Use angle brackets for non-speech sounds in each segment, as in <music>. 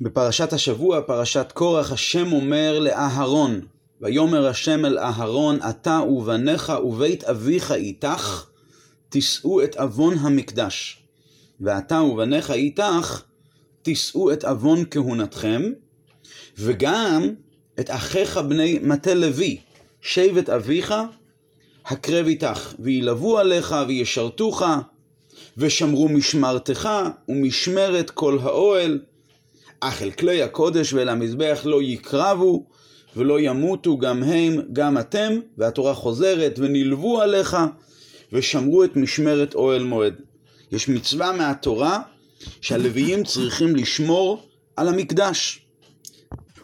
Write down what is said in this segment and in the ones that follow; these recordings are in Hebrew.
בפרשת השבוע, פרשת קורח, השם אומר לאהרון, ויאמר השם אל אהרון, אתה ובניך ובית אביך איתך, תישאו את עוון המקדש. ואתה ובניך איתך, תישאו את עוון כהונתכם, וגם את אחיך בני מטה לוי, שבט אביך, הקרב איתך, וילבו עליך וישרתוך, ושמרו משמרתך ומשמרת כל האוהל, אך אל כלי הקודש ואל המזבח לא יקרבו, ולא ימותו גם הם, גם אתם, והתורה חוזרת, ונלוו עליך, ושמרו את משמרת אוהל מועד. יש מצווה מהתורה שהלוויים צריכים לשמור על המקדש.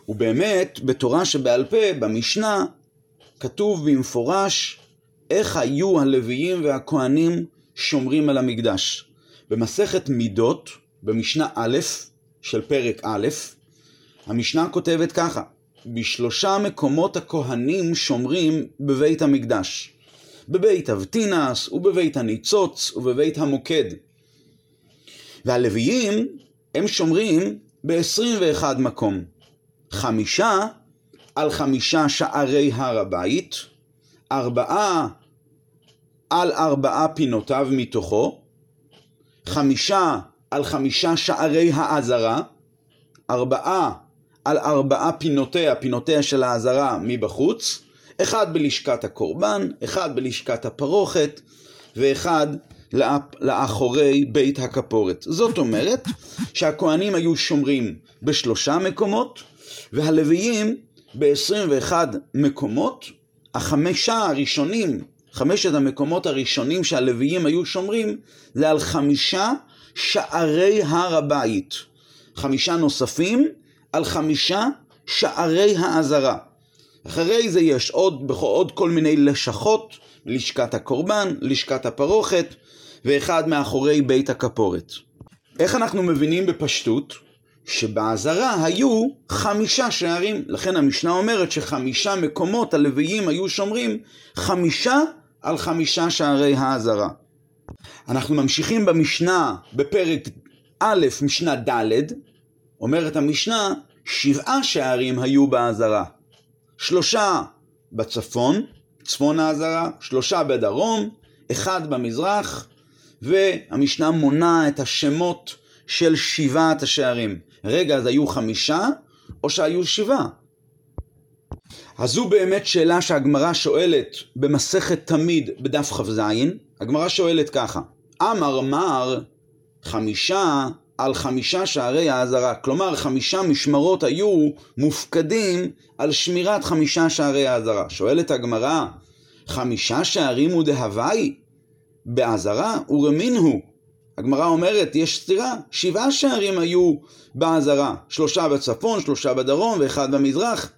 ובאמת, בתורה שבעל פה, במשנה, כתוב במפורש איך היו הלוויים והכהנים שומרים על המקדש. במסכת מידות, במשנה א' של פרק א', המשנה כותבת ככה: בשלושה מקומות הכהנים שומרים בבית המקדש. בבית אבטינס, ובבית הניצוץ, ובבית המוקד. והלוויים, הם שומרים ב-21 מקום. חמישה על חמישה שערי הר הבית, ארבעה על ארבעה פינותיו מתוכו, חמישה על חמישה שערי העזרה, ארבעה על ארבעה פינותיה, פינותיה של העזרה מבחוץ, אחד בלשכת הקורבן, אחד בלשכת הפרוכת, ואחד לאחורי בית הכפורת. זאת אומרת שהכוהנים היו שומרים בשלושה מקומות, והלוויים ב-21 מקומות. החמישה הראשונים, חמשת המקומות הראשונים שהלוויים היו שומרים, זה על חמישה שערי הר הבית. חמישה נוספים על חמישה שערי האזהרה. אחרי זה יש עוד, עוד כל מיני לשכות, לשכת הקורבן, לשכת הפרוכת, ואחד מאחורי בית הכפורת. איך אנחנו מבינים בפשטות? שבעזרה היו חמישה שערים, לכן המשנה אומרת שחמישה מקומות הלוויים היו שומרים חמישה על חמישה שערי העזרה. אנחנו ממשיכים במשנה בפרק א', משנה ד', אומרת המשנה, שבעה שערים היו בעזרה. שלושה בצפון, צפון העזרה, שלושה בדרום, אחד במזרח, והמשנה מונה את השמות של שבעת השערים. רגע, אז היו חמישה, או שהיו שבעה? אז זו באמת שאלה שהגמרא שואלת במסכת תמיד בדף כ"ז. הגמרא שואלת ככה: אמר מר חמישה על חמישה שערי האזהרה. כלומר, חמישה משמרות היו מופקדים על שמירת חמישה שערי האזהרה. שואלת הגמרא, חמישה שערים הוא דהווי? באזהרה ורמין הוא. הגמרא אומרת, יש סתירה, שבעה שערים היו באזהרה, שלושה בצפון, שלושה בדרום ואחד במזרח.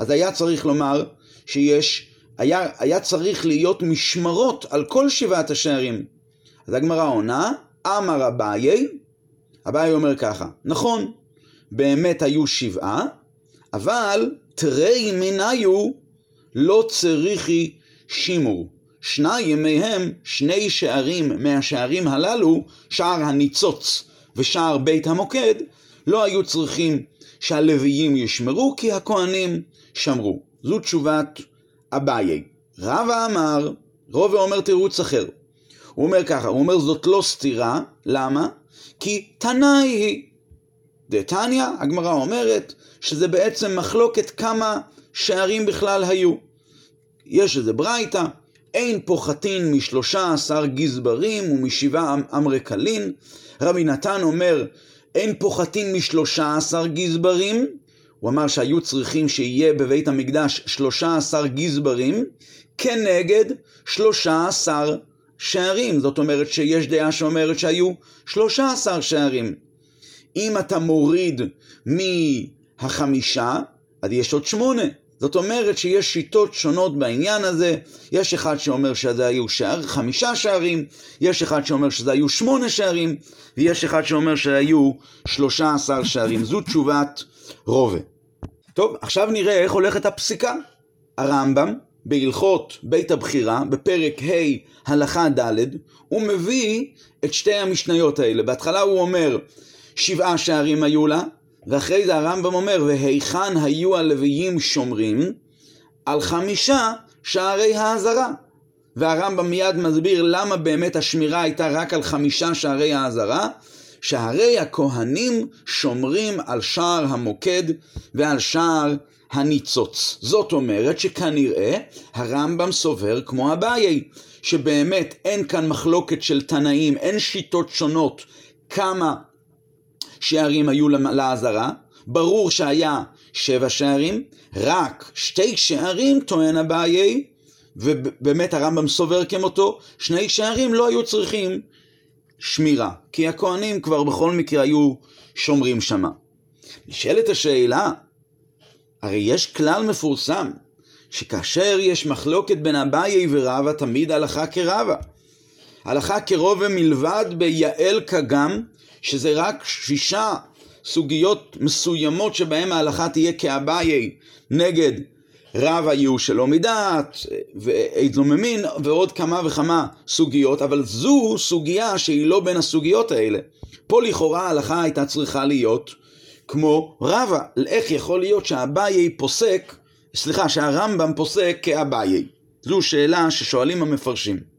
אז היה צריך לומר שיש, היה, היה צריך להיות משמרות על כל שבעת השערים. אז הגמרא עונה, אמר אביי, אביי אומר ככה, נכון, באמת היו שבעה, אבל תרי מניו לא צריכי שימור. שניים מהם, שני שערים מהשערים הללו, שער הניצוץ ושער בית המוקד, לא היו צריכים שהלוויים ישמרו, כי הכהנים שמרו. זו תשובת אביי. רבא אמר, רובה אומר תירוץ אחר. הוא אומר ככה, הוא אומר זאת לא סתירה, למה? כי תנאי היא. דתניא, הגמרא אומרת שזה בעצם מחלוקת כמה שערים בכלל היו. יש איזה ברייתא, אין פוחתין משלושה עשר גזברים ומשבעה אמ- אמרקלין. רבי נתן אומר, אין פוחתין משלושה עשר גזברים. הוא אמר שהיו צריכים שיהיה בבית המקדש שלושה עשר גזברים, כנגד שלושה עשר שערים. זאת אומרת שיש דעה שאומרת שהיו שלושה עשר שערים. אם אתה מוריד מהחמישה, אז יש עוד שמונה. זאת אומרת שיש שיטות שונות בעניין הזה, יש אחד שאומר שזה היו שער, חמישה שערים, יש אחד שאומר שזה היו שמונה שערים, ויש אחד שאומר שהיו שלושה עשר שערים. זו תשובת רובה. טוב, עכשיו נראה איך הולכת הפסיקה. הרמב"ם, בהלכות בית הבחירה, בפרק ה' הלכה ד', הוא מביא את שתי המשניות האלה. בהתחלה הוא אומר, שבעה שערים היו לה, ואחרי זה הרמב"ם אומר, והיכן היו הלוויים שומרים? על חמישה שערי האזהרה. והרמב"ם מיד מסביר למה באמת השמירה הייתה רק על חמישה שערי האזהרה, שהרי הכהנים שומרים על שער המוקד ועל שער הניצוץ. זאת אומרת שכנראה הרמב"ם סובר כמו אביי, שבאמת אין כאן מחלוקת של תנאים, אין שיטות שונות כמה שערים היו לאזהרה, ברור שהיה שבע שערים, רק שתי שערים טוען אביי, ובאמת הרמב"ם סובר כמותו, שני שערים לא היו צריכים שמירה, כי הכהנים כבר בכל מקרה היו שומרים שמה. נשאלת השאלה, הרי יש כלל מפורסם, שכאשר יש מחלוקת בין אביי ורבא, תמיד הלכה כרבא. הלכה כרובה מלבד ביעל כגם, שזה רק שישה סוגיות מסוימות שבהן ההלכה תהיה כאביי נגד רב היו שלא מדעת, ואיזו ממין, ועוד כמה וכמה סוגיות, אבל זו סוגיה שהיא לא בין הסוגיות האלה. פה לכאורה ההלכה הייתה צריכה להיות כמו רבא. איך יכול להיות שאביי פוסק, סליחה, שהרמב"ם פוסק כאביי? זו שאלה ששואלים המפרשים.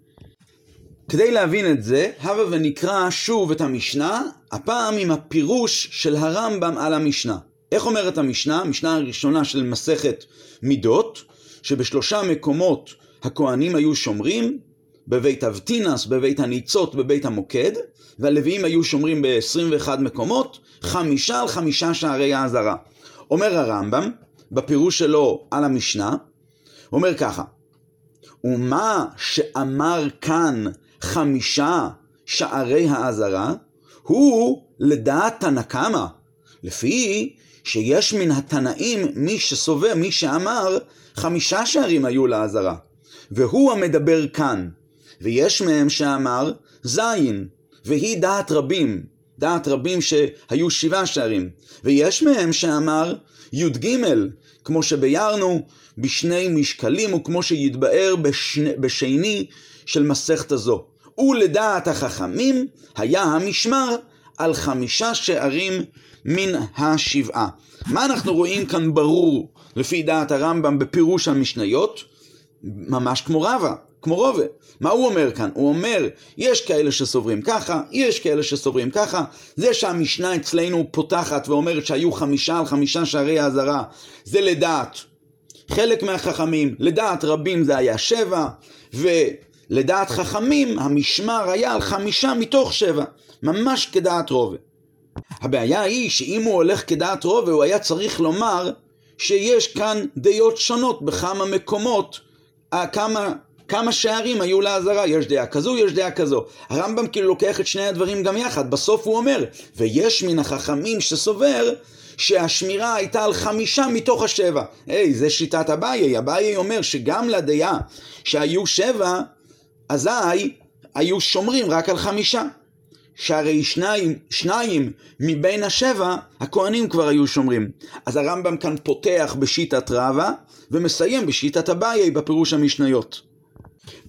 כדי להבין את זה, הבה ונקרא שוב את המשנה, הפעם עם הפירוש של הרמב"ם על המשנה. איך אומרת המשנה? המשנה הראשונה של מסכת מידות, שבשלושה מקומות הכהנים היו שומרים, בבית אבטינס, בבית הניצות, בבית המוקד, והלוויים היו שומרים ב-21 מקומות, חמישה על חמישה שערי האזהרה. אומר הרמב"ם, בפירוש שלו על המשנה, אומר ככה, ומה שאמר כאן חמישה שערי האזהרה, הוא לדעת תנא קמא, לפי שיש מן התנאים מי שסובר, מי שאמר, חמישה שערים היו לאזהרה. והוא המדבר כאן. ויש מהם שאמר זין, והיא דעת רבים, דעת רבים שהיו שבעה שערים. ויש מהם שאמר י"ג, כמו שביארנו בשני משקלים, וכמו שיתבאר בשני, בשני של מסכת הזו. ולדעת החכמים היה המשמר על חמישה שערים מן השבעה. מה אנחנו רואים כאן ברור לפי דעת הרמב"ם בפירוש המשניות? ממש כמו רבא, כמו רובה. מה הוא אומר כאן? הוא אומר, יש כאלה שסוברים ככה, יש כאלה שסוברים ככה. זה שהמשנה אצלנו פותחת ואומרת שהיו חמישה על חמישה שערי האזהרה, זה לדעת חלק מהחכמים, לדעת רבים זה היה שבע, ולדעת חכמים המשמר היה על חמישה מתוך שבע, ממש כדעת רובה. הבעיה היא שאם הוא הולך כדעת רובה, הוא היה צריך לומר שיש כאן דעות שונות בכמה מקומות, אה, כמה, כמה שערים היו לאזהרה, יש דעה כזו, יש דעה כזו. הרמב"ם כאילו לוקח את שני הדברים גם יחד, בסוף הוא אומר, ויש מן החכמים שסובר שהשמירה הייתה על חמישה מתוך השבע. היי, זה שיטת אביי, אביי אומר שגם לדעה שהיו שבע, אזי היו שומרים רק על חמישה. שהרי שניים, שניים מבין השבע, הכהנים כבר היו שומרים. אז הרמב"ם כאן פותח בשיטת רבא, ומסיים בשיטת אביי בפירוש המשניות.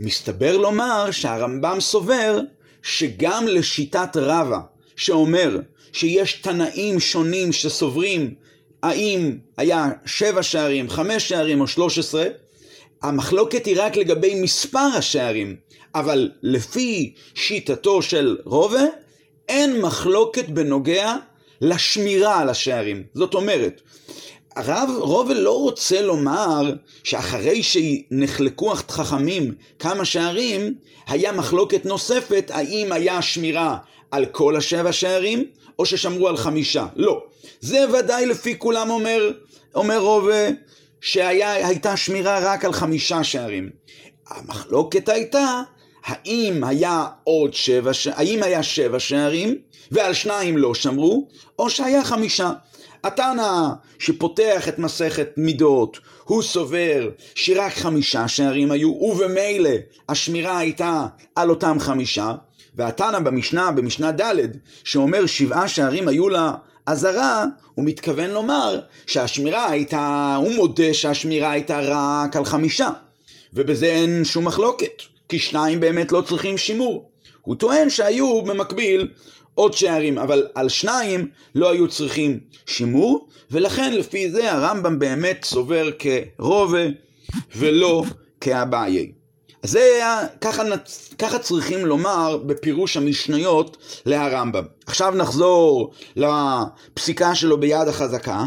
מסתבר לומר שהרמב"ם סובר שגם לשיטת רבא, שאומר שיש תנאים שונים שסוברים האם היה שבע שערים, חמש שערים או שלוש עשרה, המחלוקת היא רק לגבי מספר השערים, אבל לפי שיטתו של רובה, אין מחלוקת בנוגע לשמירה על השערים. זאת אומרת, הרב רובל לא רוצה לומר שאחרי שנחלקו חכמים כמה שערים, היה מחלוקת נוספת האם היה שמירה על כל השבע שערים, או ששמרו על חמישה. לא. זה ודאי לפי כולם אומר, אומר רובה, שהייתה שמירה רק על חמישה שערים. המחלוקת הייתה האם היה עוד שבע, האם היה שבע שערים ועל שניים לא שמרו, או שהיה חמישה. התנא שפותח את מסכת מידות, הוא סובר שרק חמישה שערים היו, ובמילא השמירה הייתה על אותם חמישה, והתנא במשנה, במשנה ד', שאומר שבעה שערים היו לה אזהרה, הוא מתכוון לומר שהשמירה הייתה, הוא מודה שהשמירה הייתה רק על חמישה, ובזה אין שום מחלוקת. כי שניים באמת לא צריכים שימור. הוא טוען שהיו במקביל עוד שערים, אבל על שניים לא היו צריכים שימור, ולכן לפי זה הרמב"ם באמת סובר כרובה ולא כאביי. זה ככה, ככה צריכים לומר בפירוש המשניות להרמב"ם. עכשיו נחזור לפסיקה שלו ביד החזקה.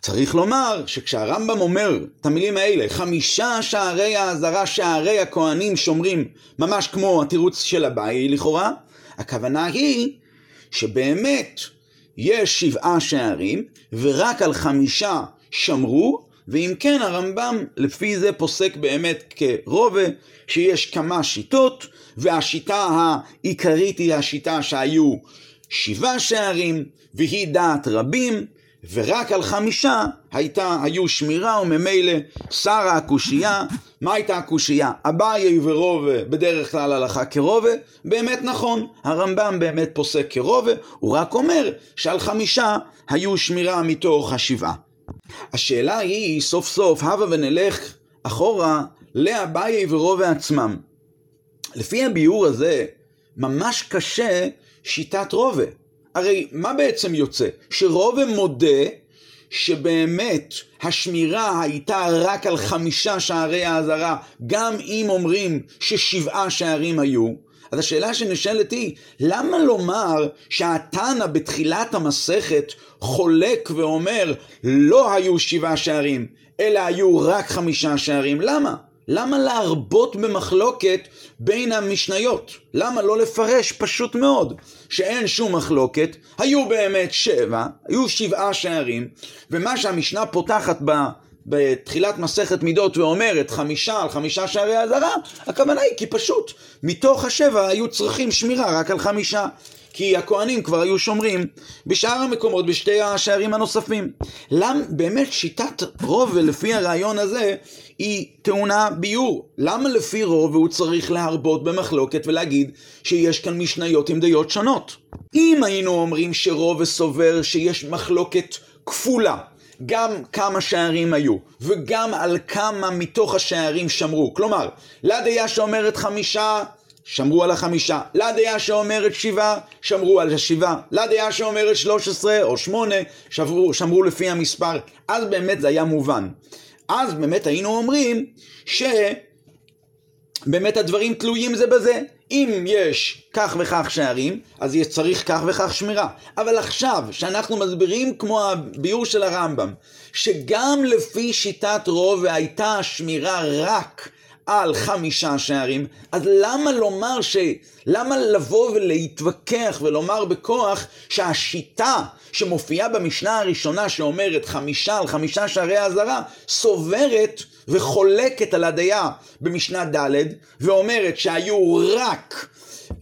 צריך לומר שכשהרמב"ם אומר את המילים האלה, חמישה שערי האזהרה, שערי הכהנים שומרים, ממש כמו התירוץ של אביי לכאורה, הכוונה היא שבאמת יש שבעה שערים, ורק על חמישה שמרו, ואם כן הרמב"ם לפי זה פוסק באמת כרובה שיש כמה שיטות, והשיטה העיקרית היא השיטה שהיו שבעה שערים, והיא דעת רבים, ורק על חמישה הייתה, היו שמירה וממילא שרה הקושייה. מה הייתה הקושייה? אביי ורובה בדרך כלל הלכה כרובה, באמת נכון, הרמב"ם באמת פוסק כרובה, הוא רק אומר שעל חמישה היו שמירה מתוך השבעה. השאלה היא, סוף סוף, הבה ונלך אחורה לאביי ורובה עצמם. לפי הביאור הזה, ממש קשה שיטת רובה. הרי מה בעצם יוצא? שרובה מודה שבאמת השמירה הייתה רק על חמישה שערי האזהרה, גם אם אומרים ששבעה שערים היו, אז השאלה שנשאלת היא, למה לומר שהתנא בתחילת המסכת חולק ואומר לא היו שבעה שערים, אלא היו רק חמישה שערים? למה? למה להרבות במחלוקת בין המשניות? למה לא לפרש פשוט מאוד שאין שום מחלוקת, היו באמת שבע, היו שבעה שערים, ומה שהמשנה פותחת ב... בתחילת מסכת מידות ואומרת חמישה על חמישה שערי אזהרה, הכוונה היא כי פשוט מתוך השבע היו צריכים שמירה רק על חמישה. כי הכהנים כבר היו שומרים בשאר המקומות, בשתי השערים הנוספים. למה באמת שיטת רוב ולפי הרעיון הזה היא טעונה ביור? למה לפי רוב הוא צריך להרבות במחלוקת ולהגיד שיש כאן משניות עם דעות שונות? אם היינו אומרים שרוב וסובר שיש מחלוקת כפולה גם כמה שערים היו, וגם על כמה מתוך השערים שמרו. כלומר, לדעה שאומרת חמישה, שמרו על החמישה. לדעה שאומרת שבעה, שמרו על השבעה. לדעה שאומרת שלוש עשרה או שמונה, שמרו, שמרו לפי המספר. אז באמת זה היה מובן. אז באמת היינו אומרים שבאמת הדברים תלויים זה בזה. אם יש כך וכך שערים, אז יש צריך כך וכך שמירה. אבל עכשיו, שאנחנו מסבירים כמו הביאור של הרמב"ם, שגם לפי שיטת רוב הייתה שמירה רק על חמישה שערים, אז למה לומר ש... למה לבוא ולהתווכח ולומר בכוח שהשיטה שמופיעה במשנה הראשונה שאומרת חמישה על חמישה שערי האזהרה, סוברת וחולקת על הדעה במשנה ד' ואומרת שהיו רק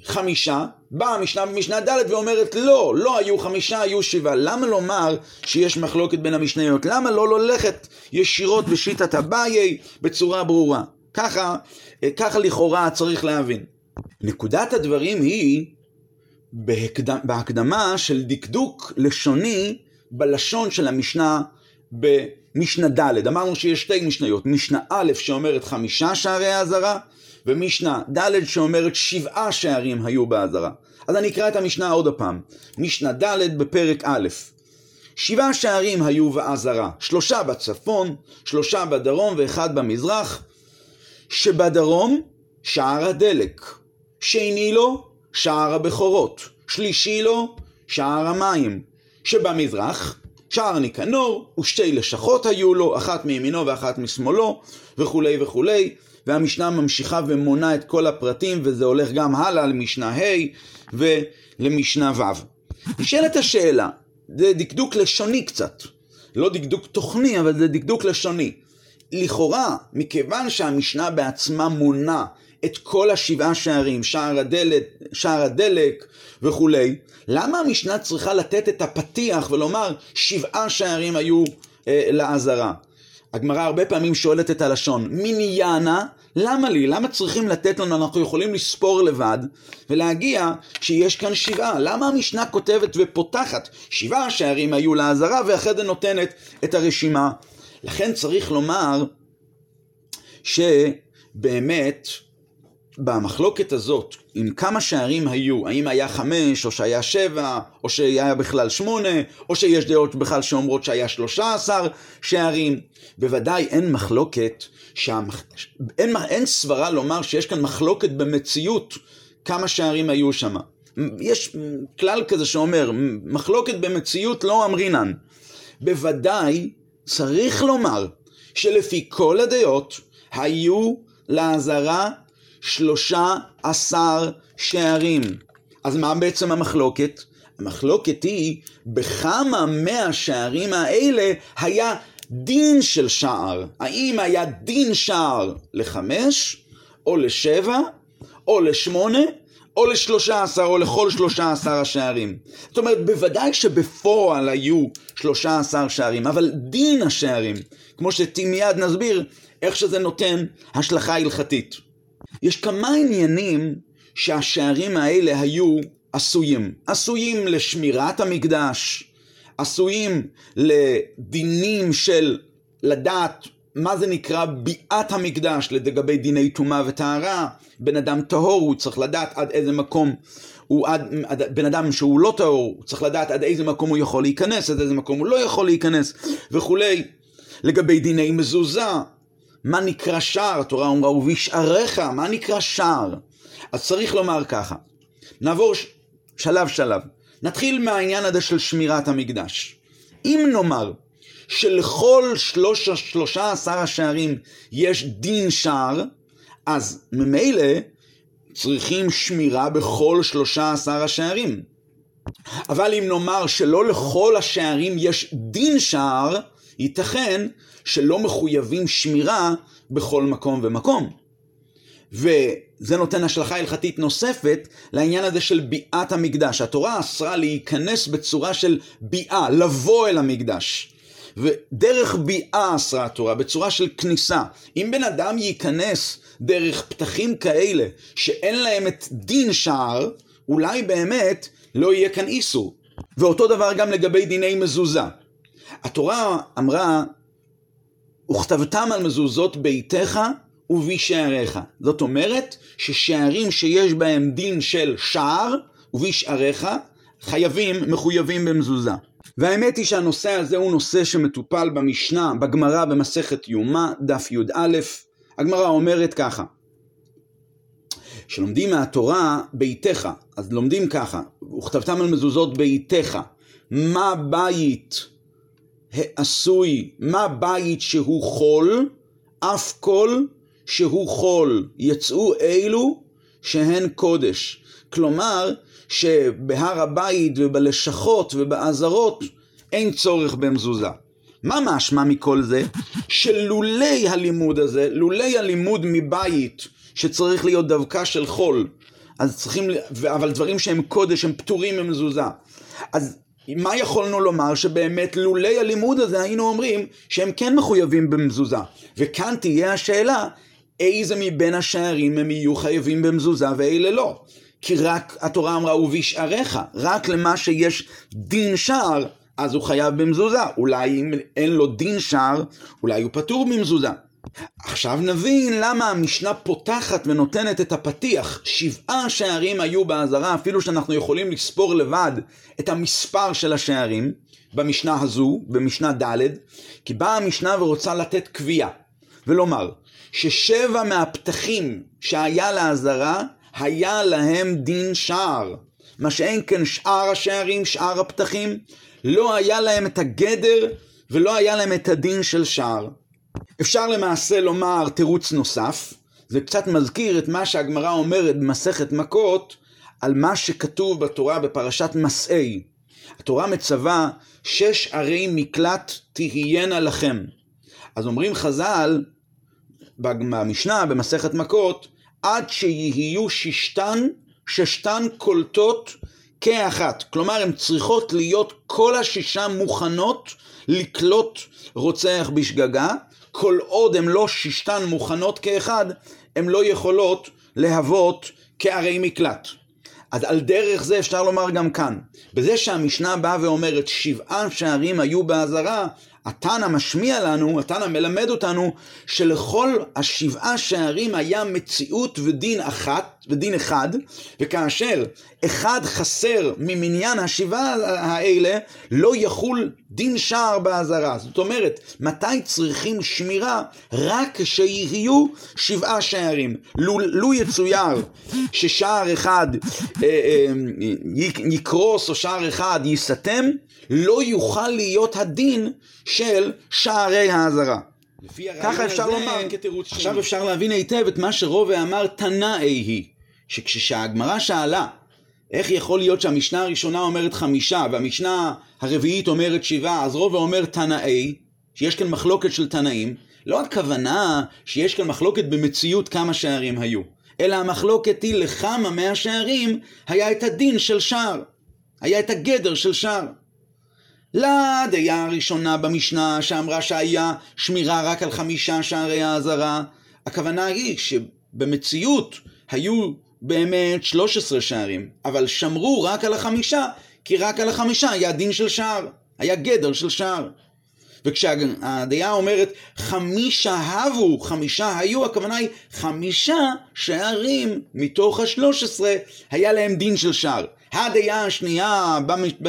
חמישה, באה המשנה במשנה ד' ואומרת לא, לא היו חמישה, היו שבעה. למה לומר שיש מחלוקת בין המשניות? למה לא ללכת ישירות בשיטת אביי בצורה ברורה? ככה, ככה לכאורה צריך להבין. נקודת הדברים היא בהקדמה, בהקדמה של דקדוק לשוני בלשון של המשנה במשנה ד'. אמרנו שיש שתי משניות, משנה א' שאומרת חמישה שערי האזהרה, ומשנה ד' שאומרת שבעה שערים היו באזהרה. אז אני אקרא את המשנה עוד הפעם. משנה ד' בפרק א'. שבעה שערים היו באזהרה, שלושה בצפון, שלושה בדרום ואחד במזרח, שבדרום שער הדלק, שני לו שער הבכורות, שלישי לו שער המים, שבמזרח שער ניקנור ושתי לשכות היו לו, אחת מימינו ואחת משמאלו וכולי וכולי, והמשנה ממשיכה ומונה את כל הפרטים וזה הולך גם הלאה למשנה ה' ולמשנה ו'. נשאלת השאלה, זה דקדוק לשוני קצת, לא דקדוק תוכני אבל זה דקדוק לשוני. לכאורה, מכיוון שהמשנה בעצמה מונה את כל השבעה שערים, שער הדלת, שער הדלק וכולי, למה המשנה צריכה לתת את הפתיח ולומר שבעה שערים היו אה, לעזרה? הגמרא הרבה פעמים שואלת את הלשון, מיניאנה, למה לי? למה צריכים לתת לנו? אנחנו יכולים לספור לבד ולהגיע שיש כאן שבעה. למה המשנה כותבת ופותחת? שבעה שערים היו לעזרה ואחרי זה נותנת את הרשימה לכן צריך לומר שבאמת במחלוקת הזאת, עם כמה שערים היו, האם היה חמש, או שהיה שבע, או שהיה בכלל שמונה, או שיש דעות בכלל שאומרות שהיה שלושה עשר שערים, בוודאי אין מחלוקת, שהמח... אין, אין סברה לומר שיש כאן מחלוקת במציאות כמה שערים היו שם. יש כלל כזה שאומר, מחלוקת במציאות לא אמרינן. בוודאי צריך לומר שלפי כל הדעות היו לעזרה שלושה עשר שערים. אז מה בעצם המחלוקת? המחלוקת היא בכמה מהשערים האלה היה דין של שער. האם היה דין שער לחמש, או לשבע, או לשמונה, או לשלושה עשר, או לכל שלושה עשר השערים. זאת אומרת, בוודאי שבפועל היו שלושה עשר שערים, אבל דין השערים, כמו שמיד נסביר, איך שזה נותן השלכה הלכתית. יש כמה עניינים שהשערים האלה היו עשויים. עשויים לשמירת המקדש, עשויים לדינים של לדעת מה זה נקרא ביאת המקדש לגבי דיני טומאה וטהרה. בן אדם טהור, הוא צריך לדעת עד איזה מקום הוא עד, עד, בן אדם שהוא לא טהור, הוא צריך לדעת עד איזה מקום הוא יכול להיכנס, עד איזה מקום הוא לא יכול להיכנס וכולי. לגבי דיני מזוזה, מה נקרא שער? התורה אומרה, ובשעריך, מה נקרא שער? אז צריך לומר ככה, נעבור שלב שלב. נתחיל מהעניין הזה של שמירת המקדש. אם נאמר שלכל שלוש, שלושה עשר השערים יש דין שער, אז ממילא צריכים שמירה בכל שלושה עשר השערים. אבל אם נאמר שלא לכל השערים יש דין שער, ייתכן שלא מחויבים שמירה בכל מקום ומקום. וזה נותן השלכה הלכתית נוספת לעניין הזה של ביאת המקדש. התורה אסרה להיכנס בצורה של ביאה, לבוא אל המקדש. ודרך ביאה אסרה התורה, בצורה של כניסה. אם בן אדם ייכנס דרך פתחים כאלה שאין להם את דין שער, אולי באמת לא יהיה כאן איסור. ואותו דבר גם לגבי דיני מזוזה. התורה אמרה, וכתבתם על מזוזות ביתך ובשעריך. זאת אומרת ששערים שיש בהם דין של שער ובשעריך חייבים, מחויבים במזוזה. והאמת היא שהנושא הזה הוא נושא שמטופל במשנה, בגמרא, במסכת יומא, דף י"א. הגמרא אומרת ככה, שלומדים מהתורה ביתך, אז לומדים ככה, וכתבתם על מזוזות ביתך, מה בית עשוי, מה בית שהוא חול, אף כל שהוא חול, יצאו אלו שהן קודש. כלומר, שבהר הבית ובלשכות ובעזרות אין צורך במזוזה. מה משמע מכל זה? שלולי הלימוד הזה, לולי הלימוד מבית, שצריך להיות דווקא של חול, אז צריכים, אבל דברים שהם קודש, הם פטורים ממזוזה. אז מה יכולנו לומר שבאמת לולי הלימוד הזה היינו אומרים שהם כן מחויבים במזוזה. וכאן תהיה השאלה, איזה מבין השערים הם יהיו חייבים במזוזה ואלה לא. כי רק התורה אמרה ובשעריך, רק למה שיש דין שער, אז הוא חייב במזוזה. אולי אם אין לו דין שער, אולי הוא פטור במזוזה. עכשיו נבין למה המשנה פותחת ונותנת את הפתיח. שבעה שערים היו באזהרה, אפילו שאנחנו יכולים לספור לבד את המספר של השערים במשנה הזו, במשנה ד', כי באה המשנה ורוצה לתת קביעה, ולומר ששבע מהפתחים שהיה לאזהרה, היה להם דין שער. מה שאין כן שאר השערים, שאר הפתחים, לא היה להם את הגדר ולא היה להם את הדין של שער. אפשר למעשה לומר תירוץ נוסף, זה קצת מזכיר את מה שהגמרא אומרת במסכת מכות על מה שכתוב בתורה בפרשת מסעי. התורה מצווה שש ערי מקלט תהיינה לכם. אז אומרים חז"ל במשנה במסכת מכות עד שיהיו ששתן, ששתן קולטות כאחת. כלומר, הן צריכות להיות כל השישה מוכנות לקלוט רוצח בשגגה, כל עוד הן לא ששתן מוכנות כאחד, הן לא יכולות להוות כערי מקלט. אז על דרך זה אפשר לומר גם כאן, בזה שהמשנה באה ואומרת שבעה שערים היו באזהרה, התנא משמיע לנו, התנא מלמד אותנו, שלכל השבעה שערים היה מציאות ודין אחת, ודין אחד, וכאשר אחד חסר ממניין השבעה האלה, לא יחול דין שער באזהרה. זאת אומרת, מתי צריכים שמירה? רק כשיהיו שבעה שערים. לו, לו יצויר ששער אחד אה, אה, יקרוס או שער אחד ייסתם, לא יוכל להיות הדין של שערי האזהרה. ככה אפשר לומר, עכשיו אפשר להבין היטב את מה שרובה אמר תנאי היא, שכשהגמרא שאלה איך יכול להיות שהמשנה הראשונה אומרת חמישה והמשנה הרביעית אומרת שבעה, אז רובה אומר תנאי, שיש כאן מחלוקת של תנאים, לא הכוונה שיש כאן מחלוקת במציאות כמה שערים היו, אלא המחלוקת היא לכמה מהשערים היה את הדין של שער, היה את הגדר של שער. לדעה הראשונה במשנה שאמרה שהיה שמירה רק על חמישה שערי האזהרה, הכוונה היא שבמציאות היו באמת 13 שערים, אבל שמרו רק על החמישה, כי רק על החמישה היה דין של שער, היה גדר של שער. וכשהדעה אומרת חמישה הבו, חמישה היו, הכוונה היא חמישה שערים מתוך השלוש עשרה היה להם דין של שער. הדעה השנייה,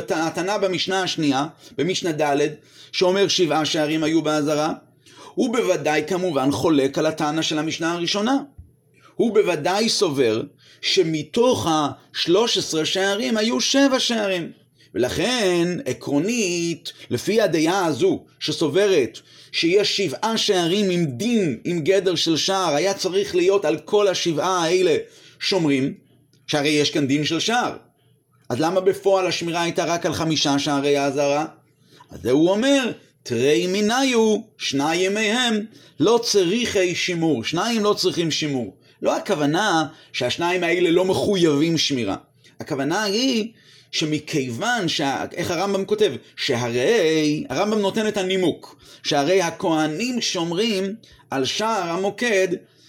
הטענה במשנה השנייה, במשנה ד', שאומר שבעה שערים היו באזהרה, הוא בוודאי כמובן חולק על הטענה של המשנה הראשונה. הוא בוודאי סובר שמתוך ה-13 שערים היו שבע שערים. ולכן, עקרונית, לפי הדעה הזו, שסוברת שיש שבעה שערים עם דין, עם גדר של שער, היה צריך להיות על כל השבעה האלה שומרים, שהרי יש כאן דין של שער. אז למה בפועל השמירה הייתה רק על חמישה שערי האזהרה? אז זה הוא אומר, תרי מיניו, שניים מהם, לא צריכי שימור, שניים לא צריכים שימור. לא הכוונה שהשניים האלה לא מחויבים שמירה. הכוונה היא שמכיוון, שה... איך הרמב"ם כותב? שהרי, הרמב"ם נותן את הנימוק, שהרי הכהנים שומרים על שער המוקד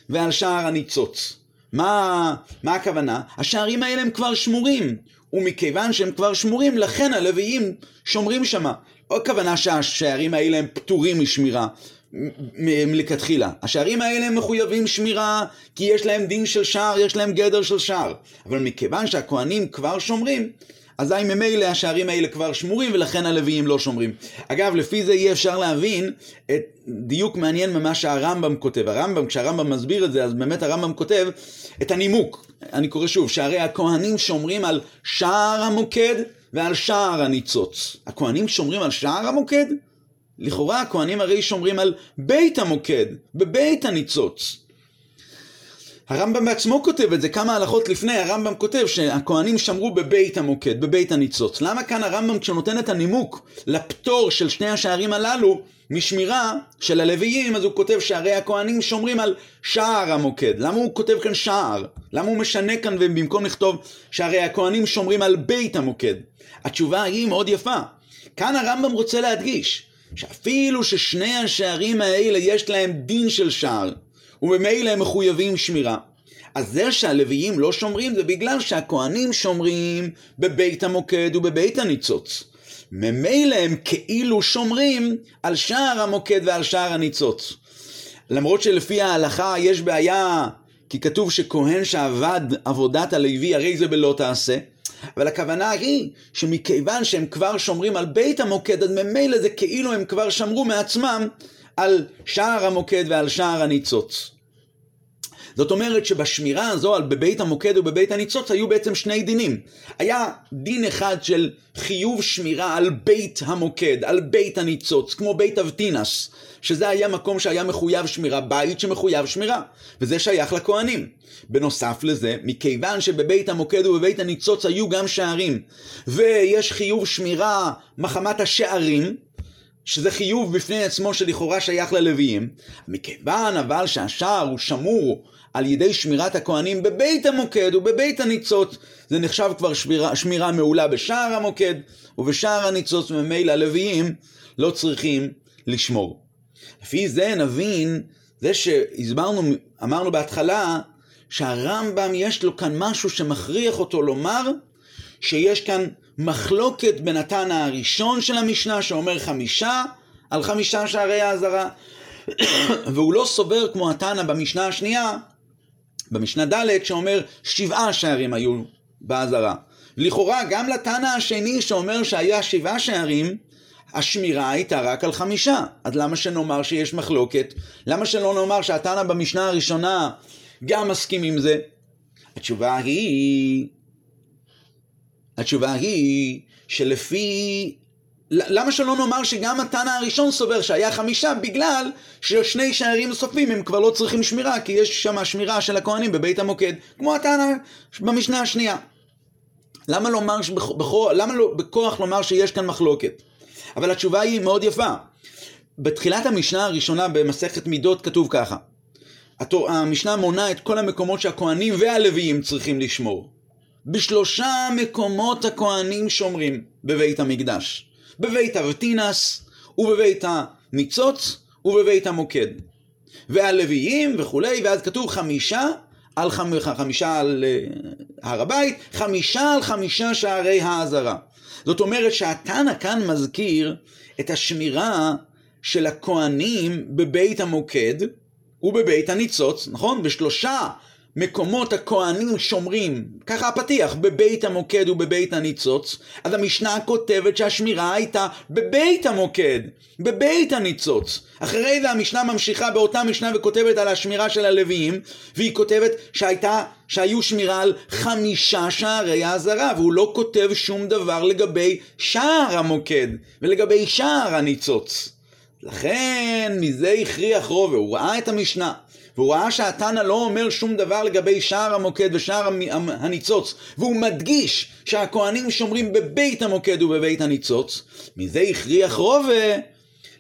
ועל שער הניצוץ. מה, מה הכוונה? השערים האלה הם כבר שמורים, ומכיוון שהם כבר שמורים, לכן הלוויים שומרים שמה. לא הכוונה שהשערים האלה הם פטורים משמירה, מלכתחילה. השערים האלה הם מחויבים שמירה, כי יש להם דין של שער, יש להם גדר של שער. אבל מכיוון שהכוהנים כבר שומרים, אזי ממילא השערים האלה כבר שמורים ולכן הלוויים לא שומרים. אגב, לפי זה אי אפשר להבין את דיוק מעניין ממה שהרמב"ם כותב. הרמב"ם, כשהרמב"ם מסביר את זה, אז באמת הרמב"ם כותב את הנימוק. אני קורא שוב, שהרי הכהנים שומרים על שער המוקד ועל שער הניצוץ. הכהנים שומרים על שער המוקד? לכאורה הכהנים הרי שומרים על בית המוקד, בבית הניצוץ. הרמב"ם בעצמו כותב את זה, כמה הלכות לפני, הרמב"ם כותב שהכהנים שמרו בבית המוקד, בבית הניצוץ. למה כאן הרמב"ם כשנותן את הנימוק לפטור של שני השערים הללו משמירה של הלוויים, אז הוא כותב שהרי הכהנים שומרים על שער המוקד. למה הוא כותב כאן שער? למה הוא משנה כאן ובמקום לכתוב שהרי הכהנים שומרים על בית המוקד? התשובה היא מאוד יפה. כאן הרמב"ם רוצה להדגיש שאפילו ששני השערים האלה יש להם דין של שער, וממילא הם מחויבים שמירה. אז זה שהלוויים לא שומרים זה בגלל שהכוהנים שומרים בבית המוקד ובבית הניצוץ. ממילא הם כאילו שומרים על שער המוקד ועל שער הניצוץ. למרות שלפי ההלכה יש בעיה, כי כתוב שכהן שעבד עבודת הלוי הרי זה בלא תעשה. אבל הכוונה היא שמכיוון שהם כבר שומרים על בית המוקד, אז ממילא זה כאילו הם כבר שמרו מעצמם על שער המוקד ועל שער הניצוץ. זאת אומרת שבשמירה הזו על בבית המוקד ובבית הניצוץ היו בעצם שני דינים. היה דין אחד של חיוב שמירה על בית המוקד, על בית הניצוץ, כמו בית אבטינס, שזה היה מקום שהיה מחויב שמירה, בית שמחויב שמירה, וזה שייך לכהנים. בנוסף לזה, מכיוון שבבית המוקד ובבית הניצוץ היו גם שערים, ויש חיוב שמירה מחמת השערים, שזה חיוב בפני עצמו שלכאורה שייך ללוויים, מכיוון אבל שהשער הוא שמור על ידי שמירת הכהנים בבית המוקד ובבית הניצוץ, זה נחשב כבר שמירה, שמירה מעולה בשער המוקד ובשער הניצוץ, וממילא הלוויים לא צריכים לשמור. לפי זה נבין, זה שהסברנו, אמרנו בהתחלה, שהרמב"ם יש לו כאן משהו שמכריח אותו לומר שיש כאן מחלוקת בין התנא הראשון של המשנה שאומר חמישה על חמישה שערי האזהרה. <coughs> והוא לא סובר כמו התנא במשנה השנייה, במשנה ד', שאומר שבעה שערים היו באזהרה. לכאורה גם לתנא השני שאומר שהיה שבעה שערים, השמירה הייתה רק על חמישה. אז למה שנאמר שיש מחלוקת? למה שלא נאמר שהתנא במשנה הראשונה גם מסכים עם זה? התשובה היא... התשובה היא שלפי... למה שלא נאמר שגם התנא הראשון סובר שהיה חמישה בגלל ששני שערים נוספים הם כבר לא צריכים שמירה כי יש שם שמירה של הכהנים בבית המוקד כמו התנא במשנה השנייה. למה, לומר שבכוח, למה לא בכוח לומר שיש כאן מחלוקת? אבל התשובה היא מאוד יפה. בתחילת המשנה הראשונה במסכת מידות כתוב ככה: המשנה מונה את כל המקומות שהכהנים והלוויים צריכים לשמור. בשלושה מקומות הכהנים שומרים בבית המקדש. בבית אבטינס, ובבית הניצוץ, ובבית המוקד. והלוויים וכולי, ואז כתוב חמישה על חמישה, חמישה על uh, הר הבית, חמישה על חמישה שערי האזהרה. זאת אומרת שהתנא כאן מזכיר את השמירה של הכהנים בבית המוקד ובבית הניצוץ, נכון? בשלושה מקומות הכהנים שומרים, ככה הפתיח, בבית המוקד ובבית הניצוץ, אז המשנה כותבת שהשמירה הייתה בבית המוקד, בבית הניצוץ. אחרי זה המשנה ממשיכה באותה משנה וכותבת על השמירה של הלוויים, והיא כותבת שהייתה, שהיו שמירה על חמישה שערי האזהרה, והוא לא כותב שום דבר לגבי שער המוקד ולגבי שער הניצוץ. לכן מזה הכריח רובה, הוא ראה את המשנה. והוא ראה שהתנא לא אומר שום דבר לגבי שער המוקד ושער הניצוץ, והוא מדגיש שהכוהנים שומרים בבית המוקד ובבית הניצוץ, מזה הכריח רובה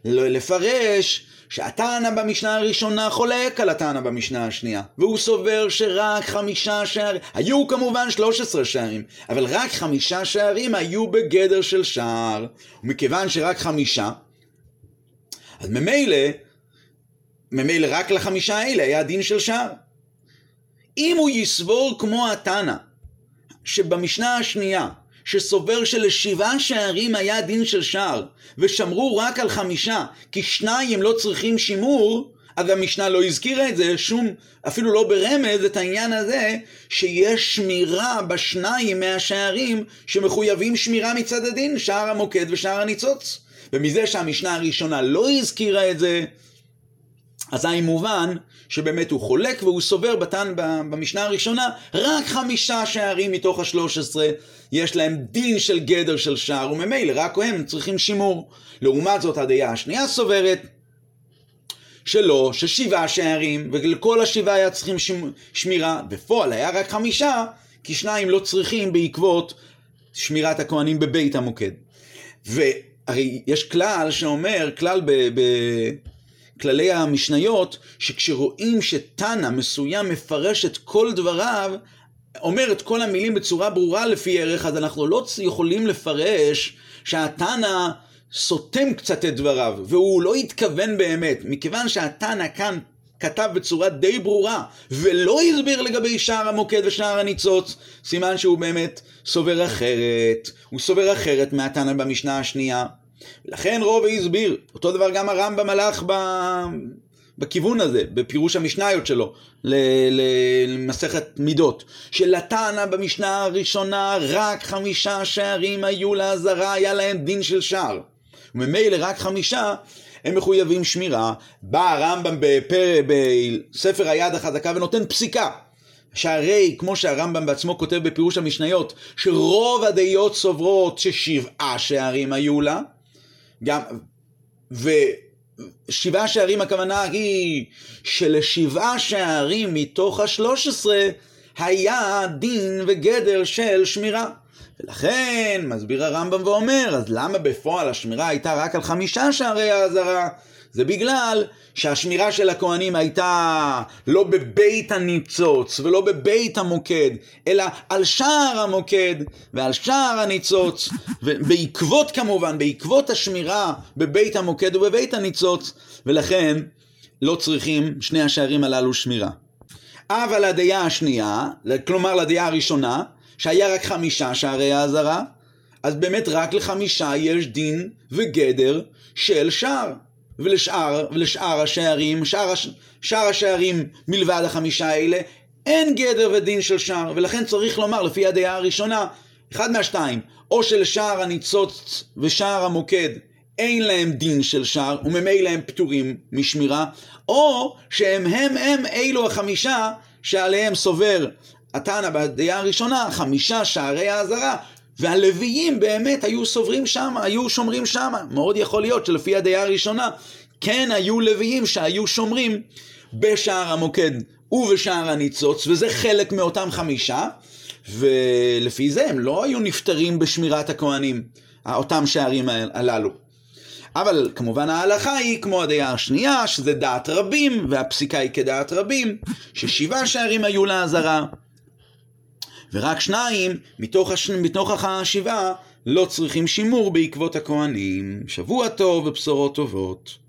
לפרש שהתנא במשנה הראשונה חולק על התנא במשנה השנייה, והוא סובר שרק חמישה שערים, היו כמובן 13 שערים, אבל רק חמישה שערים היו בגדר של שער, ומכיוון שרק חמישה, אז ממילא ממילא רק לחמישה האלה היה דין של שער. אם הוא יסבור כמו התנא, שבמשנה השנייה, שסובר שלשבעה שערים היה דין של שער, ושמרו רק על חמישה, כי שניים לא צריכים שימור, אז המשנה לא הזכירה את זה, שום, אפילו לא ברמז, את העניין הזה, שיש שמירה בשניים מהשערים שמחויבים שמירה מצד הדין, שער המוקד ושער הניצוץ. ומזה שהמשנה הראשונה לא הזכירה את זה, אזי מובן שבאמת הוא חולק והוא סובר בתן במשנה הראשונה רק חמישה שערים מתוך השלוש עשרה יש להם דין של גדר של שער וממילא רק הם צריכים שימור. לעומת זאת הדעה השנייה סוברת שלא, ששבעה שערים ולכל השבעה היה צריכים שמירה בפועל היה רק חמישה כי שניים לא צריכים בעקבות שמירת הכהנים בבית המוקד. והרי יש כלל שאומר, כלל ב... ב- כללי המשניות, שכשרואים שתנא מסוים מפרש את כל דבריו, אומר את כל המילים בצורה ברורה לפי ערך, אז אנחנו לא יכולים לפרש שהתנא סותם קצת את דבריו, והוא לא התכוון באמת, מכיוון שהתנא כאן כתב בצורה די ברורה, ולא הסביר לגבי שער המוקד ושער הניצוץ, סימן שהוא באמת סובר אחרת, הוא סובר אחרת מהתנא במשנה השנייה. לכן רוב הסביר, אותו דבר גם הרמב"ם הלך ב... בכיוון הזה, בפירוש המשניות שלו, למסכת מידות, שלתנא במשנה הראשונה רק חמישה שערים היו לאזהרה, היה להם דין של שער. וממילא רק חמישה הם מחויבים שמירה. בא הרמב"ם בפר... בספר היד החזקה ונותן פסיקה. שהרי, כמו שהרמב"ם בעצמו כותב בפירוש המשניות, שרוב הדעות סוברות ששבעה שערים היו לה, גם, ושבעה שערים הכוונה היא שלשבעה שערים מתוך השלוש עשרה היה דין וגדר של שמירה. ולכן מסביר הרמב"ם ואומר, אז למה בפועל השמירה הייתה רק על חמישה שערי האזהרה? זה בגלל שהשמירה של הכהנים הייתה לא בבית הניצוץ ולא בבית המוקד, אלא על שער המוקד ועל שער הניצוץ, ובעקבות כמובן, בעקבות השמירה בבית המוקד ובבית הניצוץ, ולכן לא צריכים שני השערים הללו שמירה. אבל הדעה השנייה, כלומר לדעה הראשונה, שהיה רק חמישה שערי האזהרה, אז באמת רק לחמישה יש דין וגדר של שער. ולשאר, ולשאר השערים, שאר, הש, שאר השערים מלבד החמישה האלה, אין גדר ודין של שער, ולכן צריך לומר, לפי הדעה הראשונה, אחד מהשתיים, או שלשער הניצוץ ושער המוקד אין להם דין של שער, וממילא הם פטורים משמירה, או שהם הם הם אלו החמישה שעליהם סובר התנא בדעה הראשונה, חמישה שערי האזהרה, והלוויים באמת היו סוברים שם, היו שומרים שם. מאוד יכול להיות שלפי הדעה הראשונה, כן היו לוויים שהיו שומרים בשער המוקד ובשער הניצוץ, וזה חלק מאותם חמישה, ולפי זה הם לא היו נפטרים בשמירת הכהנים, אותם שערים הללו. אבל כמובן ההלכה היא כמו הדעה השנייה, שזה דעת רבים, והפסיקה היא כדעת רבים, ששבעה שערים היו לאזהרה. ורק שניים מתוך, הש... מתוך השבעה לא צריכים שימור בעקבות הכהנים. שבוע טוב ובשורות טובות.